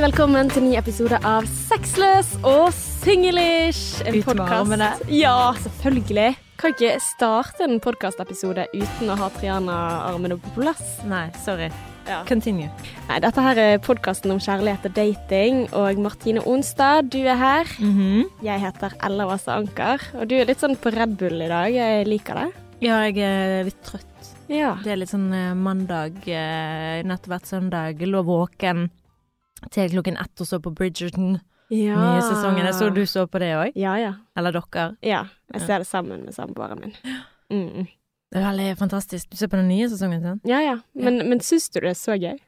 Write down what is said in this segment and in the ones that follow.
Hjertelig velkommen til ny episode av Sexløs og singlish. En podkast armene. Ja, selvfølgelig. Kan ikke starte en podkastepisode uten å ha Triana-armene på plass. Nei, sorry. Ja. Continue. Nei, dette her er podkasten om kjærlighet og dating, og Martine Onstad, du er her. Jeg heter Ella Åse Anker, og du er litt sånn på Red Bull i dag. Jeg liker det. Ja, jeg er litt trøtt. Ja. Det er litt sånn eh, mandag, eh, nettopp vært søndag, lå våken til klokken ett og så på Bridgerton. ja. Nye sesongen. Jeg så du så på det òg? Ja, ja. Eller dere? Ja. Jeg ser det sammen med samboeren min. Mm. Det er veldig fantastisk. Du ser på den nye sesongen, sant? Ja, ja. Men, men syns du det er så gøy?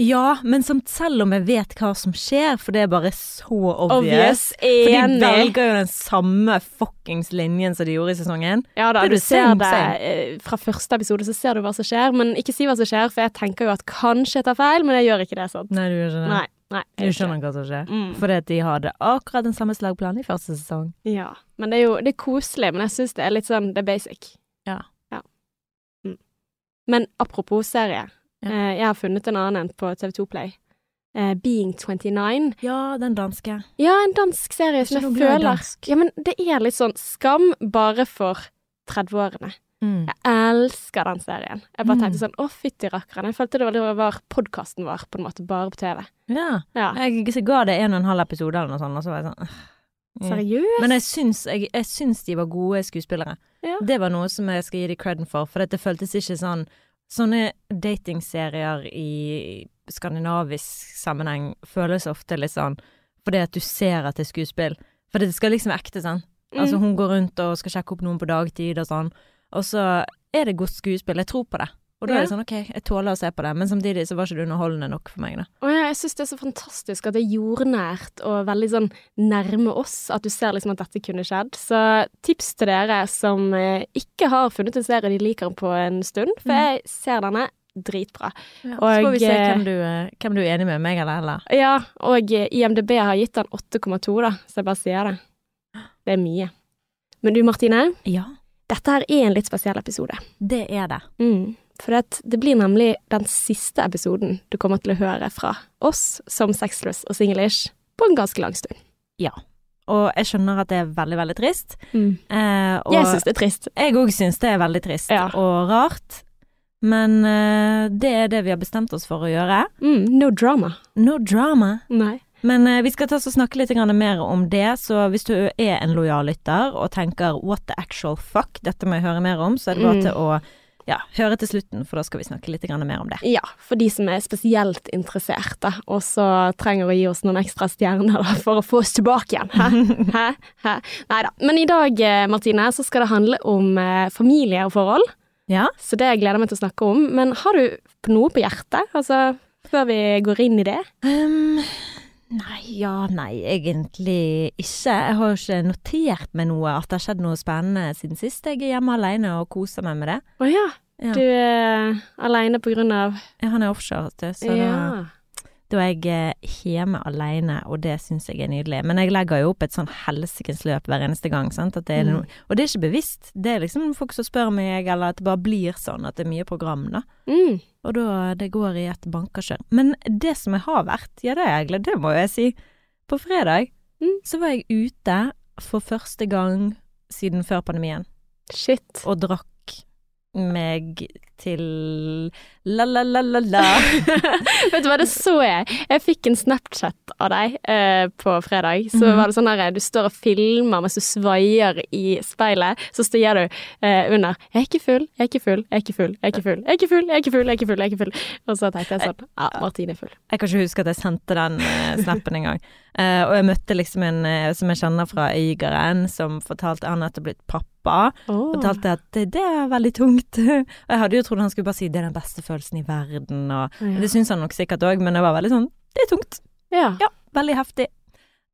Ja, men som, selv om jeg vet hva som skjer, for det er bare så obvious. Obvious. For de velger jo den samme fuckings linjen som de gjorde i sesongen. Ja da, er du ser det same. eh, fra første episode, så ser du hva som skjer. Men ikke si hva som skjer, for jeg tenker jo at kanskje jeg tar feil, men jeg gjør ikke det sånn. Nei, du gjør ikke det. Nei. nei Du skjønner hva som skjer. Mm. Fordi at de hadde akkurat den samme slagplanen i første sesong. Ja. Men det er jo det er koselig, men jeg syns det er litt sånn Det er basic. Ja. ja. Mm. Men apropos serie. Ja. Eh, jeg har funnet en annen en på TV2 Play. Eh, Being 29. Ja, den danske. Ja, en dansk serie som jeg føler. Ja, men det er litt sånn Skam bare for 30-årene. Mm. Jeg elsker den serien. Jeg bare Mm. tenkte sånn, å fytti rakkeren. Jeg følte det var, var podkasten vår, på en måte, bare på TV. Ja. Ja. Jeg ga det en og en halv episode eller noe sånt, og så var jeg sånn «Åh». Seriøst? Men jeg syns, jeg, jeg syns de var gode skuespillere. Ja. Det var noe som jeg skal gi dem creden for, for dette føltes ikke sånn Sånne datingserier i skandinavisk sammenheng føles ofte litt sånn fordi at du ser at det er skuespill. For det skal liksom være ekte, sant. Mm. Altså, hun går rundt og skal sjekke opp noen på dagtid og sånn, og så er det godt skuespill. Jeg tror på det. Og da Ja. er det sånn, ok, jeg tåler å se på det, men samtidig så var ikke det underholdende nok for meg, da. Å ja, jeg syns det er så fantastisk at det er jordnært og veldig sånn nærme oss, at du ser liksom at dette kunne skjedd. Så tips til dere som eh, ikke har funnet en serie de liker på en stund, for Mm. jeg ser denne dritbra. så Og, får vi se eh, hvem du, eh, hvem du er enig med, meg eller Ella. Ja, og IMDb har gitt den 8,2, da, så jeg bare sier det. Det er mye. Men du Martine, Ja, dette her er en litt spesiell episode. det er det. Mm. For det, det blir nemlig den siste episoden du kommer til å høre fra oss som sexless og singlish på en ganske lang stund. Ja. Og jeg skjønner at det er veldig, veldig trist. Eh, og Jeg syns det er trist. jeg òg syns det er veldig trist Ja. og rart. Men eh, det er det vi har bestemt oss for å gjøre. Mm, no drama. No drama. Nei. Men eh, vi skal ta oss og snakke litt mer om det, så hvis du er en lojal lytter og tenker what the actual fuck, dette må jeg høre mer om, så er det bare Mm. til å ja, høre til slutten, for da skal vi snakke litt mer om det. Ja, for de som er spesielt interesserte, og så trenger å gi oss noen ekstra stjerner da, for å få oss tilbake igjen. Hæ? Hæ? Hæ? Nei da. Men i dag, eh, Martine, så skal det handle om eh, familie og forhold. Ja? Så det gleder jeg meg til å snakke om. Men har du noe på hjertet, altså, før vi går inn i det? Um, nei, ja, nei, egentlig ikke. Jeg har ikke notert meg noe, at det har skjedd noe spennende siden sist. Jeg er hjemme alene og koser meg med det. Å ja. Ja. Du er alene på grunn av Ja, Han er offshore, vet du, så Ja. da er jeg eh, hjemme alene, og det syns jeg er nydelig. Men jeg legger jo opp et sånn helsikens løp hver eneste gang, sant. Det er Mm. og det er ikke bevisst. Det er liksom folk som spør meg, eller at det bare blir sånn at det er mye program, da. Mm. Og da det går i et bankekjør. Men det som jeg har vært, ja det er jeg glad, det må jeg si. På fredag Mm. så var jeg ute for første gang siden før pandemien, Shit. og drakk meg til la-la-la-la-la. Vet du hva, det så jeg. Jeg fikk en Snapchat av deg eh, på fredag. Så Mhm. var det sånn her, du står og filmer mens du svaier i speilet. Så stier du eh, under 'Jeg er ikke full, jeg er ikke full, jeg er ikke full, jeg er ikke full, jeg er ikke full, jeg er ikke full', jeg er ikke full, jeg er ikke full. Og så tenkte jeg sånn Ja, Martine er full. Jeg kan ikke huske at jeg sendte den eh, snappen engang. Uh, og jeg møtte liksom en eh, som jeg kjenner fra Øygarden, som fortalte han hadde blitt pappa. Oh. Fortalte at det, det er veldig tungt. og jeg hadde jo trodd han skulle bare si det er den beste følelsen i verden, og Ja. det syns han nok sikkert òg, men det var veldig sånn det er tungt. Ja. Ja, veldig heftig.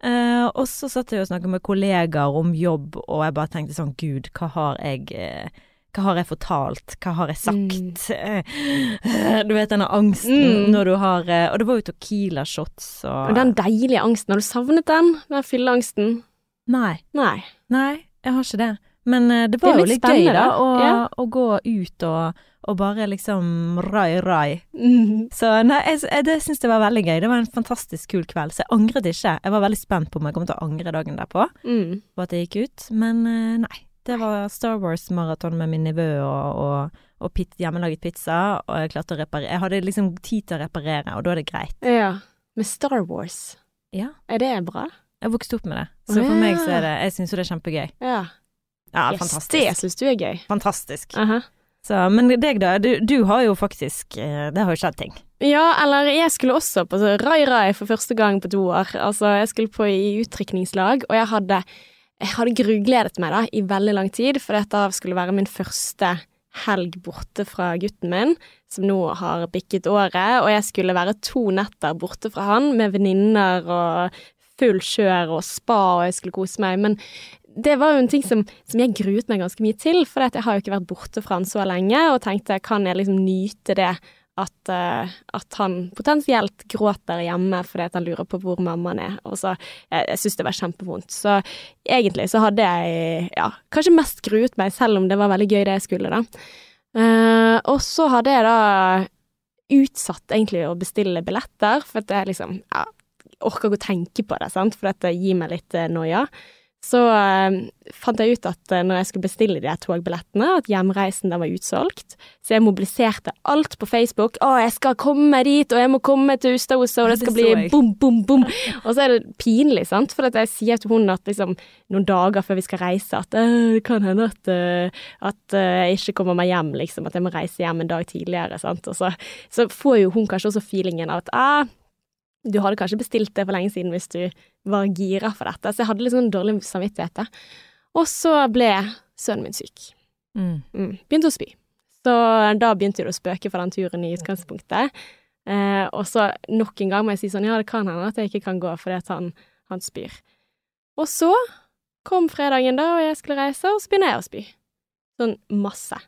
Uh, og så satt jeg og snakket med kollegaer om jobb, og jeg bare tenkte sånn gud, hva har jeg eh, hva har jeg fortalt, hva har jeg sagt? Mm. Du vet denne angsten Mm. når du har eh, Og det var jo Tequila shots og Og den deilige angsten, har du savnet den? Den fylleangsten? Nei. Nei. Nei, jeg har ikke det. Men det det Det var jo litt litt gøy, da, å, ja. å gå ut og, og bare liksom rai, rai. Mm. Så nei, jeg, jeg det syns jeg var veldig gøy. Det var en fantastisk kul kveld. Så jeg angret ikke. Jeg var veldig spent på om jeg kom til å angre dagen derpå, Mm. på at det gikk ut. Men eh, nei. Det var Star Wars-maraton med min nevø og, og, og pit, hjemmelaget pizza, og jeg klarte å reparere. Jeg hadde liksom tid til å reparere, og da er det greit. Ja. Med Star Wars. Ja. Er det bra? Jeg vokste opp med det. Så for for meg så er det Jeg syns jo det er kjempegøy. Ja. Ja, Yes, det syns du er gøy. Fantastisk. Aha. Så, men deg da, du, du har jo faktisk eh, Det har jo skjedd ting. Ja, eller jeg skulle også på så Rai Rai for første gang på to år. Altså, jeg skulle på i utdrikningslag, og jeg hadde, jeg hadde grugledet meg da i veldig lang tid, for dette skulle være min første helg borte fra gutten min, som nå har bikket året, og jeg skulle være to netter borte fra han med venninner og full kjør og spa, og jeg skulle kose meg. Men det var jo en ting som, som jeg gruet meg ganske mye til, for jeg har jo ikke vært borte fra han så lenge, og tenkte kan jeg liksom nyte det at, uh, at han potensielt gråter hjemme fordi han lurer på hvor mammaen er. Og så, Jeg, jeg syns det var kjempevondt. Så egentlig så hadde jeg ja, kanskje mest gruet meg, selv om det var veldig gøy det jeg skulle, da. Uh, og så hadde jeg da utsatt egentlig å bestille billetter, for at jeg liksom ja, orker ikke å tenke på det, sant, for dette gir meg litt uh, noia. Så eh, fant jeg ut at eh, når jeg skulle bestille de togbillettene, at hjemreisen var utsolgt. Så jeg mobiliserte alt på Facebook. 'Å, jeg skal komme dit, og jeg må komme til Ustadhuset, og det skal det bli bom, bom, bom'. Og så er det pinlig, sant, for at jeg sier til hun at liksom noen dager før vi skal reise, at «Øh, det kan hende at, øh, at øh, jeg ikke kommer meg hjem, liksom. At jeg må reise hjem en dag tidligere, sant. Og så, så får jo hun kanskje også feelingen av at ah, du hadde kanskje bestilt det for lenge siden hvis du var gira for dette. Så jeg hadde litt sånn dårlig samvittighet. Og så ble sønnen min syk. Mm. Mm. Begynte å spy. Så da begynte det å spøke for den turen i utgangspunktet. Eh, og så nok en gang må jeg si sånn, ja, det kan hende at jeg ikke kan gå fordi at han, han spyr. Og så kom fredagen da, og jeg skulle reise, og så begynner jeg å spy. Sånn masse.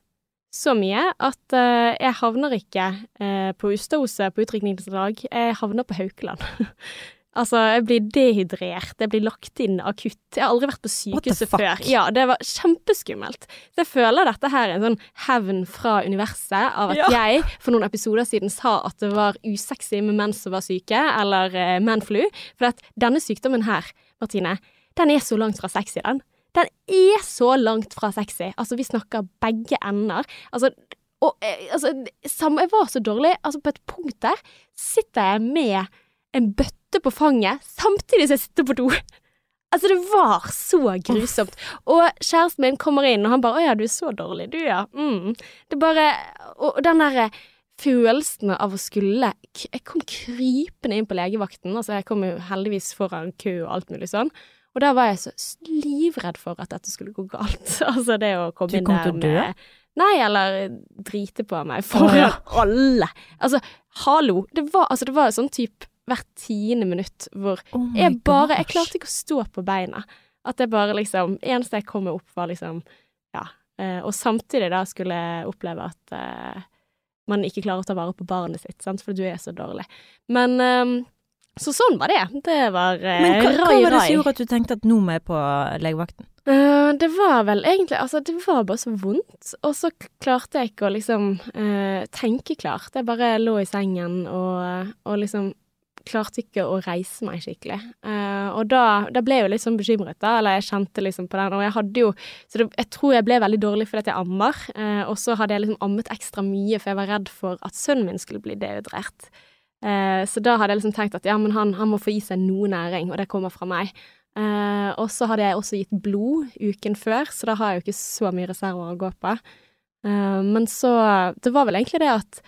Så mye at uh, jeg havner ikke uh, på Ustaoset på utdrikningslag, jeg havner på Haukeland. altså, jeg blir dehydrert, jeg blir lagt inn akutt. Jeg har aldri vært på sykehuset før. Ja, det var kjempeskummelt. Så jeg føler dette her er en sånn hevn fra universet av at Ja. jeg for noen episoder siden sa at det var usexy med menn som var syke, eller uh, manflu. For at denne sykdommen her, Martine, den er så langt fra sexy, den. Den er så langt fra sexy. Altså, vi snakker begge ender. Altså, og eh, altså, jeg var så dårlig. Altså, på et punkt der sitter jeg med en bøtte på fanget samtidig som jeg sitter på do. Altså, det var så grusomt. Og kjæresten min kommer inn, og han bare 'Å ja, du er så dårlig, du, ja'. Mm. Det bare Og og den derre følelsen av å skulle Jeg kom krypende inn på legevakten. Altså, jeg kom jo heldigvis foran kø og alt mulig sånn. Og da var jeg så livredd for at dette skulle gå galt. altså det å komme inn der Du kom til å dø? med Nei, eller drite på meg foran alle. Altså, hallo. Det var, altså, det var sånn type hvert tiende minutt hvor Oh jeg bare Jeg klarte ikke å stå på beina. At det bare liksom Eneste jeg kom meg opp, var liksom Ja. Eh, og samtidig da skulle jeg oppleve at uh, man ikke klarer å ta vare på barnet sitt, sant, for du er så dårlig. Men eh, Så sånn var det. Det var eh, Men hva, hva var det som gjorde at du tenkte at nå må jeg på legevakten? Uh, det var vel egentlig Altså, det var bare så vondt. Og så klarte jeg ikke å liksom uh, tenke klart. Jeg bare lå i sengen og, og liksom klarte ikke å reise meg skikkelig. Uh, og da, da ble jeg jo litt sånn bekymret, da. Eller jeg kjente liksom på den. Og jeg hadde jo Så det, jeg tror jeg ble veldig dårlig fordi at jeg ammer. Uh, og så hadde jeg liksom ammet ekstra mye, for jeg var redd for at sønnen min skulle bli dehydrert. Eh, så da hadde jeg liksom tenkt at ja, men han, han må få i seg noe næring, og det kommer fra meg. Eh, og så hadde jeg også gitt blod uken før, så da har jeg jo ikke så mye reserver å gå på. Eh, men så Det var vel egentlig det at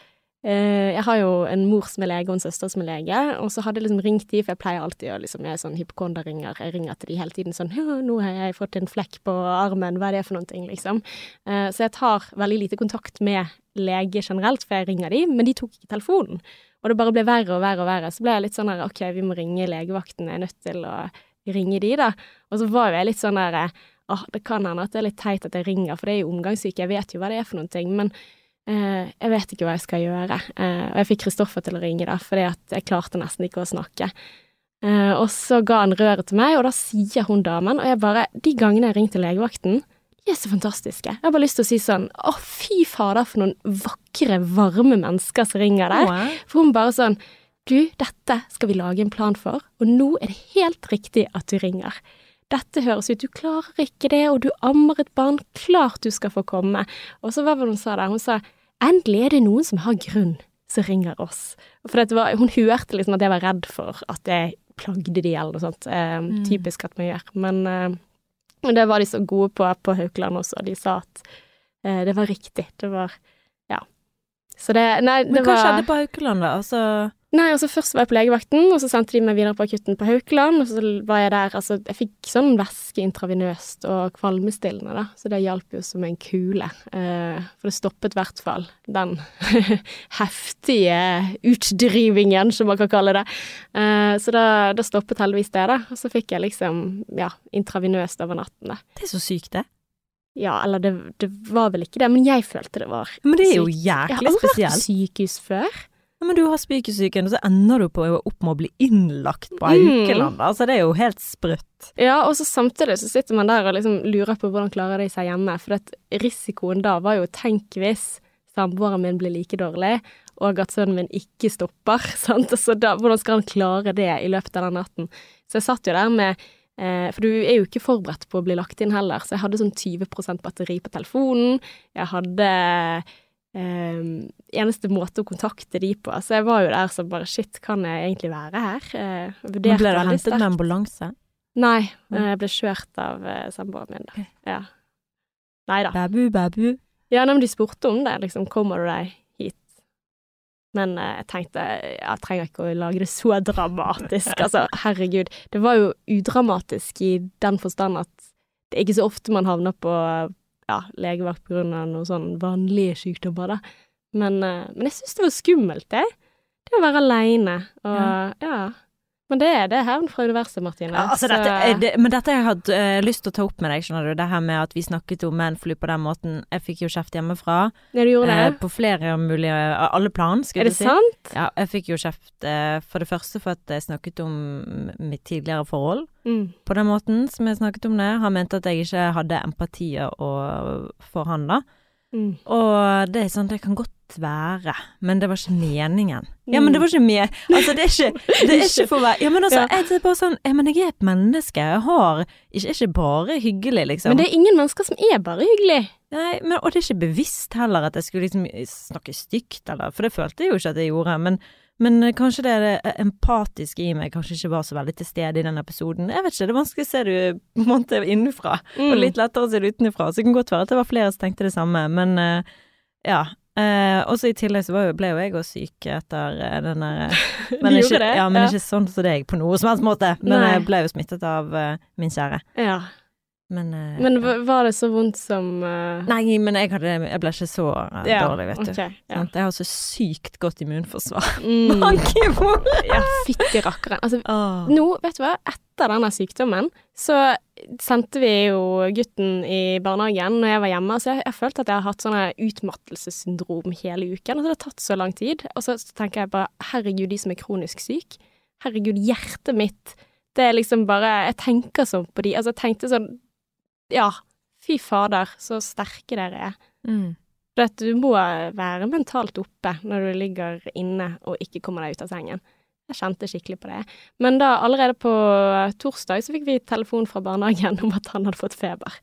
jeg har jo en mor som er lege og en søster som er lege, og så hadde jeg liksom ringt de, for jeg pleier alltid å liksom, jeg er sånn hypokonderringer, jeg ringer til de hele tiden sånn nå har jeg fått en flekk på armen, hva er det for noen ting, liksom. Eh, så jeg tar veldig lite kontakt med lege generelt, for jeg ringer de, men de tok ikke telefonen. Og det bare ble verre og verre og verre. Så ble jeg litt sånn her, ok, vi må ringe legevakten, jeg er nødt til å ringe de, da. Og så var jo jeg litt sånn der åh, det kan hende at det er litt teit at jeg ringer, for det er jo omgangssyke, jeg vet jo hva det er for noen ting, men eh, jeg vet ikke hva jeg skal gjøre. Eh, og jeg fikk Kristoffer til å ringe, da, fordi at jeg klarte nesten ikke å snakke. Eh, og så ga han røret til meg, og da sier hun damen, og jeg bare De gangene jeg ringte legevakten, de er så fantastiske. Jeg har bare lyst til å si sånn Å, fy fader, for noen vakre, varme mennesker som ringer der. Åh, For hun bare sånn Du, dette skal vi lage en plan for, og nå er det helt riktig at du ringer. Dette høres ut, du klarer ikke det, og du ammer et barn, klart du skal få komme. Og så hva var det hun sa der? Hun sa endelig er det noen som har grunn, som ringer oss. For det var, hun hørte liksom at jeg var redd for at jeg plagde de eller noe sånt. Eh, Mm. Typisk at man gjør. Men eh, det var de så gode på på Haukeland også. De sa at eh, det var riktig. Det var Ja. Så det Nei, det Men hva var skjedde på Haukeland, da? Altså Nei, altså først var jeg på legevakten, og så sendte de meg videre på akutten på Haukeland, og så var jeg der Altså, jeg fikk sånn væske intravenøst og kvalmestillende, da, så det hjalp jo som en kule. Eh, for det stoppet i hvert fall den heftige utdrivingen, som man kan kalle det. Eh, så da, da stoppet heldigvis det, da. Og så fikk jeg liksom, ja, intravenøst over natten, da. Det er så sykt, det. Ja, eller det, det var vel ikke det, men jeg følte det var sykt. Men det er jo jæklig spesielt. Jeg har aldri vært på sykehus før. Ja, men du har spykesyken, og så ender du på opp med å bli innlagt på Mm. Haukeland. Altså, det er jo helt sprøtt. Ja, og så samtidig så sitter man der og liksom lurer på hvordan klarer de seg hjemme. For risikoen da var jo tenk hvis samboeren min blir like dårlig, og at sønnen min ikke stopper. Sant? Så da, hvordan skal han klare det i løpet av den natten? Så jeg satt jo der med eh, For du er jo ikke forberedt på å bli lagt inn heller, så jeg hadde sånn 20% batteri på telefonen. Jeg hadde eh, eneste måte å kontakte de på. Så jeg var jo der som bare shit, kan jeg egentlig være her? Eh, Men ble du hentet sterkt. med ambulanse? Nei, jeg ble kjørt av eh, samboeren min, da. Okay. Ja. Nei da. Babu, babu. Ja, nei, men de spurte om det, liksom, kommer du deg hit? Men eh, jeg tenkte, jeg trenger ikke å lage det så dramatisk. Altså, herregud. Det var jo udramatisk i den forstand at det er ikke så ofte man havner på ja, legevakt av noen sånn vanlige sykdommer, da. Men, eh, men jeg syns det var skummelt, det. Det å være aleine og Ja. ja. Men det er det hevn fra universet, Martine. Ja, altså, Så- dette, det, men dette har jeg hatt uh, lyst til å ta opp med deg, skjønner du. Det her med at vi snakket om manflu på den måten. Jeg fikk jo kjeft hjemmefra. Ja, du gjorde Eh, det? på flere mulige Alle plan, skal er det si. sant? Ja, jeg fikk jo kjeft eh, for det første for at jeg snakket om mitt tidligere forhold Mm. på den måten som jeg snakket om det. Han mente at jeg ikke hadde empati for han, da. Mm. Og det er sånn, det kan godt være, men det var ikke meningen. Ja, men det var ikke mye Altså, det er ikke, det er ikke for være Ja, men altså, Ja. jeg, er bare sånn Ja, men jeg er et menneske. Jeg har ikke, ikke bare hyggelig, liksom. Men det er ingen mennesker som er bare hyggelig. Nei, men, og det er ikke bevisst heller at jeg skulle liksom snakke stygt, eller For det følte jeg jo ikke at jeg gjorde. Men, men eh, kanskje det, det empatiske i meg kanskje ikke var så veldig til stede i den episoden. Jeg vet ikke, det er vanskelig å se det på en måte innenfra. Mm. Og litt lettere å se det utenfra. Så det kan godt være at det var flere som tenkte det samme, men eh, ja. Eh, og så i tillegg så var jo, ble jo jeg også syk etter eh, den der eh, men, Du ikke, det? Ja, men Ja. ikke sånn som deg på noe som helst måte. Men Nei. jeg ble jo smittet av uh, min kjære. Ja. Men, uh, Men ja. var det så vondt som uh... Nei, men jeg, hadde, jeg ble ikke så uh, ja, dårlig, vet du. ja. Jeg har så sykt godt immunforsvar. Mm. Ja, fytti rakkeren. Altså, oh. nå, vet du hva, etter denne sykdommen, så sendte vi jo gutten i barnehagen når jeg var hjemme, så jeg, jeg følte at jeg har hatt sånne utmattelsessyndrom hele uken, og så har det tatt så lang tid. Og så, så tenker jeg bare, herregud, de som er kronisk syk, herregud, hjertet mitt, det er liksom bare, jeg tenker sånn på de, altså jeg tenkte sånn, ja, fy fader, så sterke dere er. Mm. Du må være mentalt oppe når du ligger inne og ikke kommer deg ut av sengen. Jeg kjente skikkelig på det. Men da allerede på torsdag så fikk vi telefon fra barnehagen om at han hadde fått feber.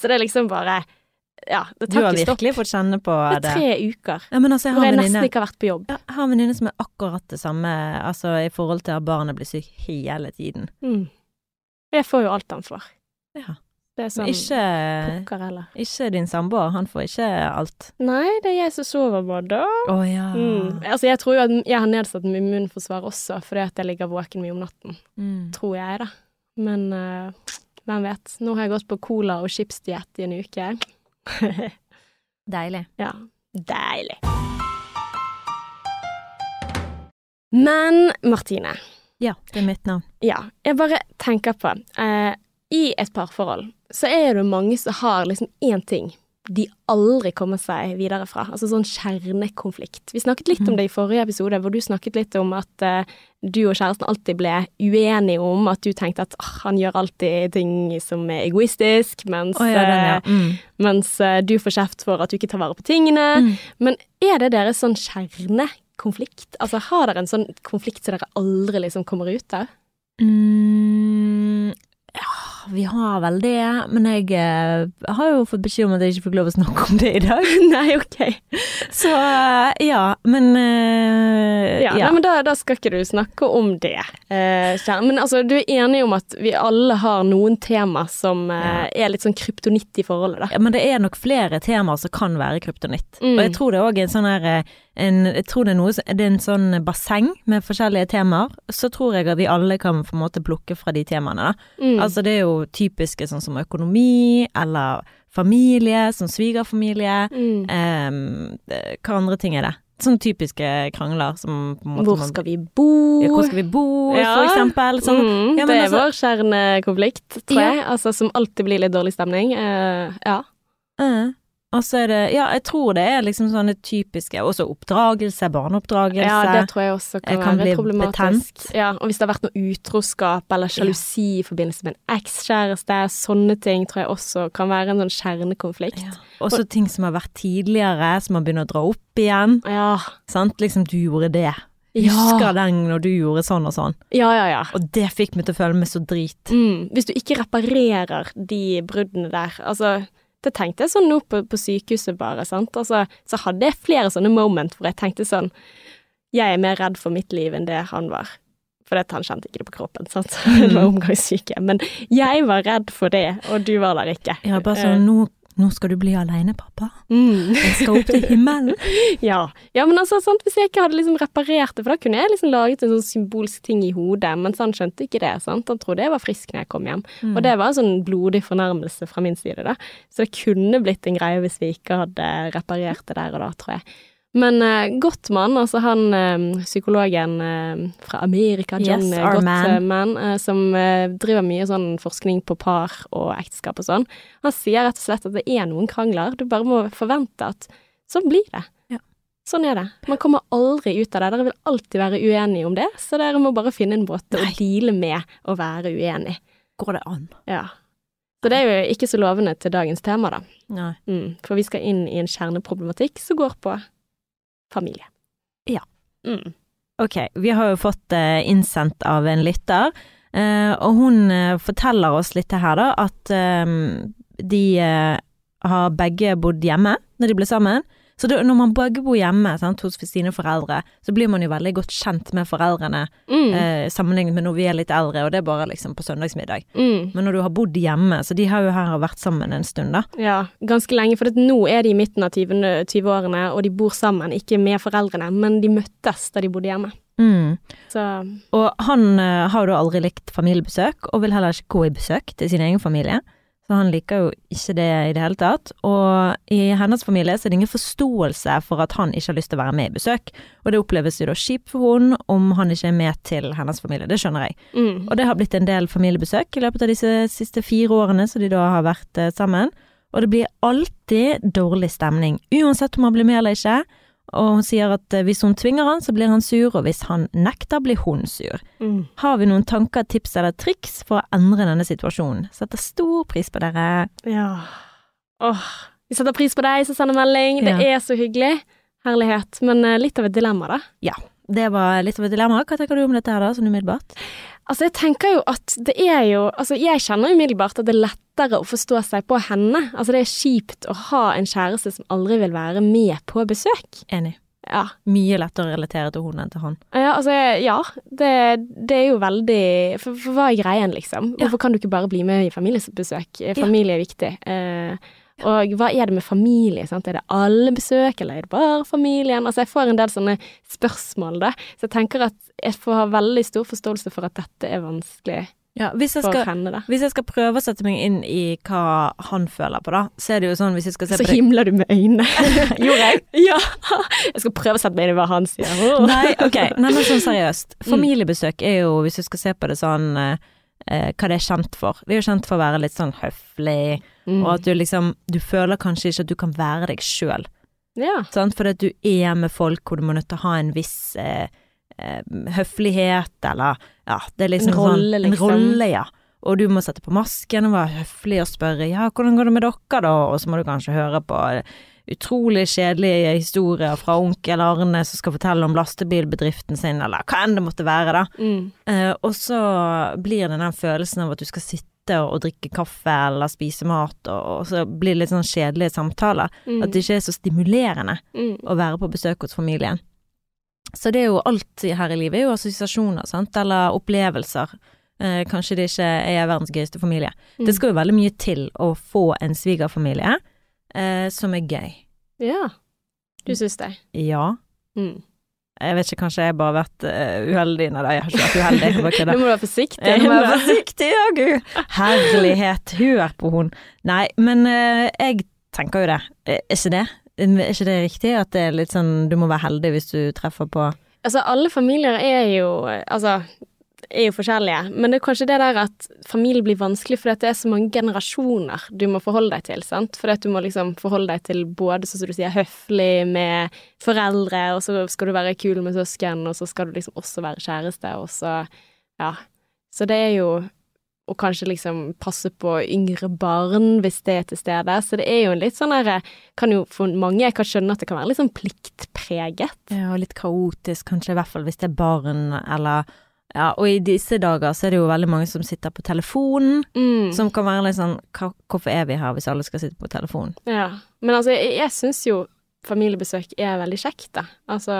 Så det er liksom bare Ja, det Du tar har ikke stopp. virkelig fått kjenne på Det det. er tre uker Ja, men altså, jeg hvor jeg en nesten ikke har vært på jobb. jeg har en venninne som er akkurat det samme, altså i forhold til at barnet blir syk hele tiden. Mm. Jeg får jo alt han får. Ja. Det er sånn ikke, pokker heller. ikke din samboer, han får ikke alt. Nei, det er jeg som sover både da. Å ja. Mm. Altså, jeg tror jo at jeg har nedsatt immunforsvar også, fordi at jeg ligger våken mye om natten. Mm. tror jeg, da. Men uh, hvem vet. Nå har jeg gått på cola og chipsdiett i en uke. Deilig. ja, deilig. Men Martine, Ja, det er mitt navn. ja, jeg bare tenker på eh, I et parforhold så er det mange som har liksom én ting de aldri kommer seg videre fra. Altså sånn kjernekonflikt. Vi snakket litt om det i forrige episode, hvor du snakket litt om at uh, du og kjæresten alltid ble uenige om at du tenkte at oh, han gjør alltid ting som er egoistisk, mens, oh, ja, den, ja. Mm. uh, mens uh, du får kjeft for at du ikke tar vare på tingene. Mm. Men er det deres sånn kjernekonflikt? Altså har dere en sånn konflikt som dere aldri liksom kommer ut av? Mm, ja, vi har vel det, men jeg eh, har jo fått beskjed om at jeg ikke fikk lov å snakke om det i dag. Nei, ok. Så eh, ja, men eh, Ja, Nei, men da, da skal ikke du snakke om det. Eh, men altså, du er enig om at vi alle har noen tema som ja. er litt sånn kryptonitt i forholdet, da? Ja, men det er nok flere temaer som kan være kryptonitt. Mm. Og jeg tror det er òg en sånn her eh, en, Jeg tror det er noe Det er en sånn basseng med forskjellige temaer. Så tror jeg at vi alle kan på en måte plukke fra de temaene, da. Mm. Altså det er jo typiske sånn som økonomi, eller familie, som svigerfamilie. mm. Eh, hva andre ting er det? Sånne typiske krangler som på en måte Hvor skal vi bo? ja, Hvor skal vi bo, Ja. for eksempel. Sånn, mm, Ja, det er altså- vår kjernekonflikt, tror jeg. Altså, som alltid blir litt dårlig stemning. Uh, ja. Eh, Og så er det Ja, jeg tror det er liksom sånne typiske Også oppdragelse, barneoppdragelse. ja, det tror jeg også kan, kan være problematisk. betent. Ja, og hvis det har vært noe utroskap eller sjalusi i forbindelse med en ekskjæreste, sånne ting tror jeg også kan være en sånn kjernekonflikt. Ja. Også ting som har vært tidligere, som man begynner å dra opp igjen. Ja. Sant? Liksom, du gjorde det. Ja. Husker den når du gjorde sånn og sånn. Ja, ja, ja. Og det fikk meg til å føle meg så drit. Mm. Hvis du ikke reparerer de bruddene der, altså det tenkte jeg sånn nå på, på sykehuset bare, sant. Altså, så hadde jeg flere sånne moment hvor jeg tenkte sånn Jeg er mer redd for mitt liv enn det han var. For han kjente ikke det på kroppen, sant. Det var omgangssyke. Men jeg var redd for det, og du var der ikke. Ja, bare sånn nå, nå skal du bli aleine, pappa. Mm. Jeg skal opp til himmelen. Ja. ja, men altså, sant, hvis jeg ikke hadde liksom reparert det, for da kunne jeg liksom laget en sånn symbolsk ting i hodet, mens han skjønte ikke det, sant. Han trodde jeg var frisk når jeg kom hjem. Mm. Og det var en sånn blodig fornærmelse fra min side, da. Så det kunne blitt en greie hvis vi ikke hadde reparert det der og da, tror jeg. Men uh, Gottman, altså han uh, psykologen uh, fra Amerika, John Yes, yes, man. Gottman, eh, som eh, driver mye sånn forskning på par og ekteskap og sånn, han sier rett og slett at det er noen krangler. Du bare må forvente at sånn blir det. Ja. Sånn er det. Man kommer aldri ut av det. Dere vil alltid være uenige om det, så dere må bare finne en måte å deale med å være uenig. Går det an? Ja. Så det er jo ikke så lovende til dagens tema, da. Mm, for vi skal inn i en kjerneproblematikk som går på familie. Ja. Mm. Ok, vi har jo fått eh, innsendt av en lytter, eh, og hun eh, forteller oss litt her da, at eh, de har begge bodd hjemme når de ble sammen. Så det, når man begge bor hjemme sant, hos sine foreldre, så blir man jo veldig godt kjent med foreldrene, Mm. eh, sammenlignet med når vi er litt eldre, og det er bare liksom på søndagsmiddag. Mm. Men når du har bodd hjemme, så de har jo her vært sammen en stund da. Ja, ganske lenge, for nå er de i midten av 20 20-årene, og de bor sammen, ikke med foreldrene, men de møttes da de bodde hjemme. Mm. Så Og han uh, har jo aldri likt familiebesøk, og vil heller ikke gå i besøk til sin egen familie. Så han liker jo ikke det i det hele tatt. Og i hennes familie så er det ingen forståelse for at han ikke har lyst til å være med i besøk. Og det oppleves jo da kjipt for hun om han ikke er med til hennes familie. Det skjønner jeg. mm. Og det har blitt en del familiebesøk i løpet av disse siste fire årene som de da har vært eh, sammen. Og det blir alltid dårlig stemning, uansett om han blir med eller ikke. Og hun sier at eh, hvis hun tvinger han, så blir han sur, og hvis han nekter, blir hun sur. Mm. Har vi noen tanker, tips eller triks for å endre denne situasjonen? Setter stor pris på dere. Ja. Åh, vi setter pris på deg som sender melding. Det er så hyggelig. Herlighet. Men eh, litt av et dilemma, da. Ja. Det var litt av et dilemma. Hva tenker du om dette her da, sånn umiddelbart? Altså, jeg tenker jo at det er jo Altså, jeg kjenner umiddelbart at det er lettere å forstå seg på henne. Altså, det er kjipt å ha en kjæreste som aldri vil være med på besøk. Enig. Ja. Mye lettere å relatere til hun enn til han. Ja, altså, ja. Det, det er jo veldig for, for hva er greien, liksom? Ja. Hvorfor kan du ikke bare bli med i familiebesøk? Familie er viktig. Eh, og hva er det med familie? Sant? Er det alle besøk, eller er det bare familien? Altså, jeg får en del sånne spørsmål, da. Så jeg tenker at jeg får ha veldig stor forståelse for at dette er vanskelig Ja, hvis jeg skal henne. Hvis jeg skal prøve å sette meg inn i hva han føler på, da, så er det jo sånn hvis jeg skal se Så på Så himler du med øynene. Gjorde jeg? ja! Jeg skal prøve å sette meg inn i hva han sier. Nei, ok. Nei, men sånn seriøst. Mm. Familiebesøk er jo, hvis du skal se på det sånn eh, eh, hva det er kjent for. Det er jo kjent for å være litt sånn høflig Mm. og at du liksom Du føler kanskje ikke at du kan være deg sjøl, Ja. sant, fordi at du er med folk hvor du må nødt til å ha en viss eh, høflighet, eller ja, det er liksom En rolle, sånn En liksom. rolle, ja. Og du må sette på masken og være høflig og spørre ja, hvordan går det med dere da, og så må du kanskje høre på utrolig kjedelige historier fra onkel Arne som skal fortelle om lastebilbedriften sin, eller hva enn det måtte være, da. Mm. Eh, og så blir det den følelsen av at du skal sitte og, og drikke kaffe eller spise mat, og, og så blir det litt sånn kjedelige samtaler. Mm. At det ikke er så stimulerende mm. å være på besøk hos familien. Så det er jo alt her i livet er jo assosiasjoner, sant, eller opplevelser. Eh, kanskje det ikke er verdens gøyeste familie. Mm. Det skal jo veldig mye til å få en svigerfamilie eh, som er gøy. Ja. Du syns det? Ja. Mm. Jeg vet ikke, kanskje jeg bare har vært eh, uheldig. Nei da, jeg har ikke vært uheldig. Jeg bare Nå må du være forsiktig. Jeg må være forsiktig, ja gud. Herlighet, hør på hun. Nei, men eh, jeg tenker jo det. Er ikke det? Er ikke det riktig? At det er litt sånn du må være heldig hvis du treffer på Altså, alle familier er jo Altså, er jo forskjellige, men det er kanskje det der at familie blir vanskelig fordi det er så mange generasjoner du må forholde deg til, sant. Fordi at du må liksom forholde deg til både, sånn som du sier, høflig med foreldre, og så skal du være kul med søsken, og så skal du liksom også være kjæreste, og så Ja. Så det er jo å kanskje liksom passe på yngre barn hvis det er til stede. Så det er jo en litt sånn herre Kan jo for mange Jeg kan skjønne at det kan være litt sånn pliktpreget. Ja, og litt kaotisk, kanskje, i hvert fall hvis det er barn, eller Ja, og i disse dager så er det jo veldig mange som sitter på telefonen, Mm. som kan være litt sånn Hvorfor er vi her hvis alle skal sitte på telefonen? Ja, men altså, jeg, jeg syns jo familiebesøk er veldig kjekt, da. Altså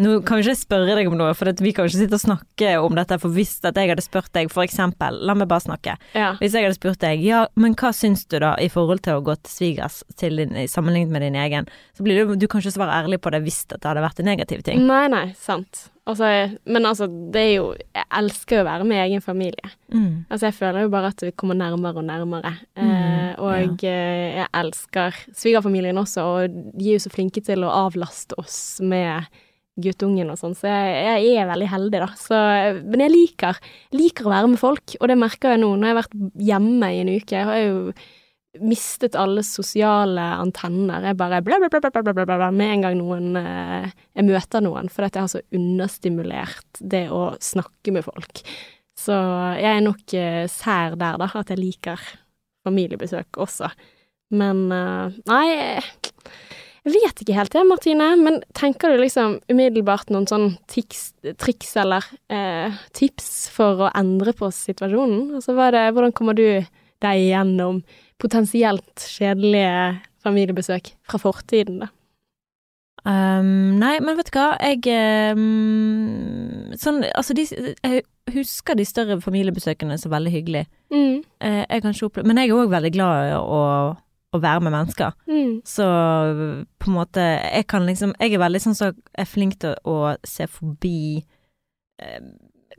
Nå kan vi ikke spørre deg om noe, for vi kan ikke sitte og snakke om dette. For hvis at jeg hadde spurt deg, for eksempel, la meg bare snakke. Ja. Hvis jeg hadde spurt deg, ja, men hva syns du da i forhold til å gå til svigers sammenlignet med din egen, så blir du, du kan ikke svare ærlig på det hvis det hadde vært en negativ ting. Nei, nei, sant. Altså, men altså, det er jo Jeg elsker jo å være med egen familie. Mm. Altså, jeg føler jo bare at vi kommer nærmere og nærmere. Eh, Mm, og eh, jeg elsker svigerfamilien også, og de er jo så flinke til å avlaste oss med guttungen og sånn, så jeg, jeg er veldig heldig, da. Så, men jeg liker, liker å være med folk, og det merker jeg nå. Når jeg har vært hjemme i en uke, jeg har jo mistet alle sosiale antenner. Jeg bare bla, bla, bla, bla, bla, bla, med en gang noen eh, Jeg møter noen, fordi jeg har så understimulert det å snakke med folk. Så jeg er nok eh, sær der, da, at jeg liker familiebesøk også. Men eh, nei, jeg vet ikke helt det, Martine. Men tenker du liksom umiddelbart noen sånn tiks, triks eller eh, tips for å endre på situasjonen? Altså, hva er det, hvordan kommer du deg gjennom potensielt kjedelige familiebesøk fra fortiden, da? Um, nei, men vet du hva, jeg um, Sånn, altså de Jeg husker de større familiebesøkene som veldig hyggelig. Mm. Uh, jeg kan ikke oppleve Men jeg er òg veldig glad i å, å være med mennesker. Mm. Så på en måte Jeg kan liksom Jeg er veldig sånn som er flink til å se forbi eh,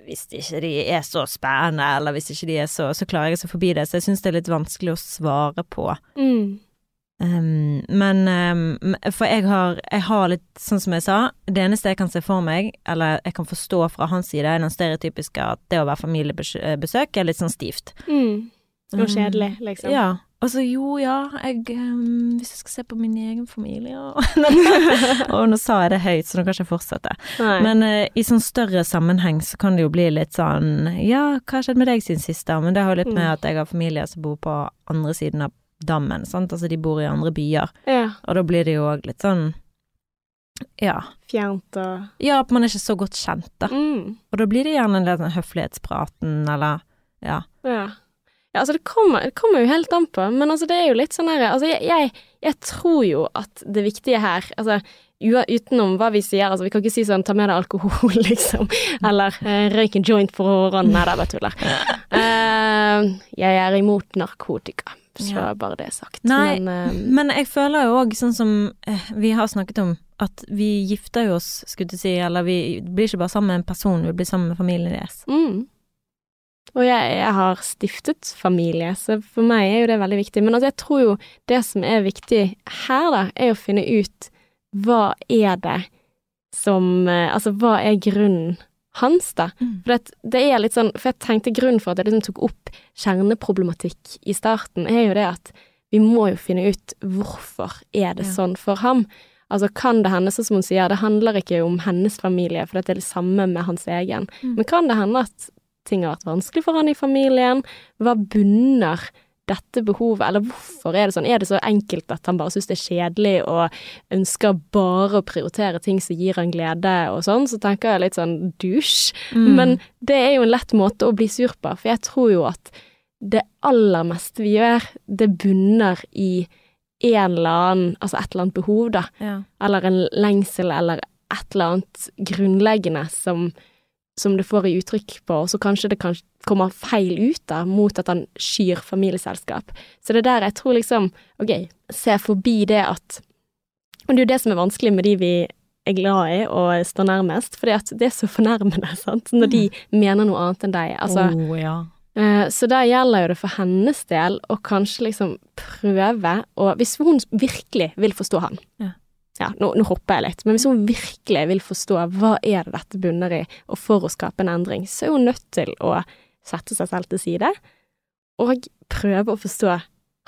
hvis ikke de er så spennende, eller hvis ikke de er så Så klarer jeg å forbi det, så jeg syns det er litt vanskelig å svare på. Mm. Um, men um, For jeg har, jeg har litt, sånn som jeg sa, det eneste jeg kan se for meg, eller jeg kan forstå fra hans side, er den stereotypiske at det å være familiebesøk er litt sånn stivt. Mm. Og kjedelig, liksom. Ja. Altså jo, ja, jeg um, Hvis jeg skal se på min egen familie og Og nå sa jeg det høyt, så nå kan jeg ikke fortsette. Nei. Men uh, i sånn større sammenheng så kan det jo bli litt sånn Ja, hva har skjedd med deg siden sist, da? Men det har jo litt med Mm. at jeg har familie som bor på andre siden av dammen, sant. Altså de bor i andre byer. ja. Og da blir det jo òg litt sånn Ja. Fjernt og Ja, at man er ikke så godt kjent, da. mm. Og da blir det gjerne den sånn høflighetspraten, eller Ja. Ja. Ja, altså det kommer, det kommer jo helt an på, men altså det er jo litt sånn her Altså jeg, jeg, jeg tror jo at det viktige her Altså utenom hva vi sier, altså vi kan ikke si sånn ta med deg alkohol, liksom, eller eh, røyk en joint for hårene, nei da, bare tuller. Uh, jeg er imot narkotika, så Ja. bare det sagt. Nei, men uh, Men jeg føler jo òg, sånn som vi har snakket om, at vi gifter jo oss, skulle du si, eller vi blir ikke bare sammen med en person, vi blir sammen med familien deres. mm. Og jeg, jeg har stiftet familie, så for meg er jo det veldig viktig. Men altså, jeg tror jo det som er viktig her, da, er å finne ut hva er det som eh, Altså, hva er grunnen hans, da. Mm. For det, det er litt sånn, for jeg tenkte grunnen for at jeg liksom tok opp kjerneproblematikk i starten, er jo det at vi må jo finne ut hvorfor er det Ja. sånn for ham. Altså kan det hende, sånn som hun sier, det handler ikke om hennes familie, for det er det samme med hans egen. Mm. Men kan det hende at ting har vært vanskelig for han i familien? Hva bunner dette behovet, eller hvorfor er det sånn? Er det så enkelt at han bare syns det er kjedelig og ønsker bare å prioritere ting som gir han glede og sånn? Så tenker jeg litt sånn dusj. Mm. Men det er jo en lett måte å bli sur på, for jeg tror jo at det aller meste vi gjør, det bunner i en eller annen, altså et eller annet behov, da. ja. Eller en lengsel, eller et eller annet grunnleggende som, som det får i uttrykk på, så kanskje det kan komme feil ut da, mot at han skyr familieselskap. Så det er der jeg tror liksom, ok, se forbi det at Og det er jo det som er vanskelig med de vi er glad i og står nærmest, for det er så fornærmende, sant, når de mener noe annet enn deg. Altså, oh, ja. Eh, Så der gjelder jo det for hennes del å kanskje liksom prøve å Hvis hun virkelig vil forstå han Ja. Ja, nå, nå hopper jeg litt, men hvis hun virkelig vil forstå hva er det dette bunner i, og for å skape en endring, så er hun nødt til å sette seg selv til side og prøve å forstå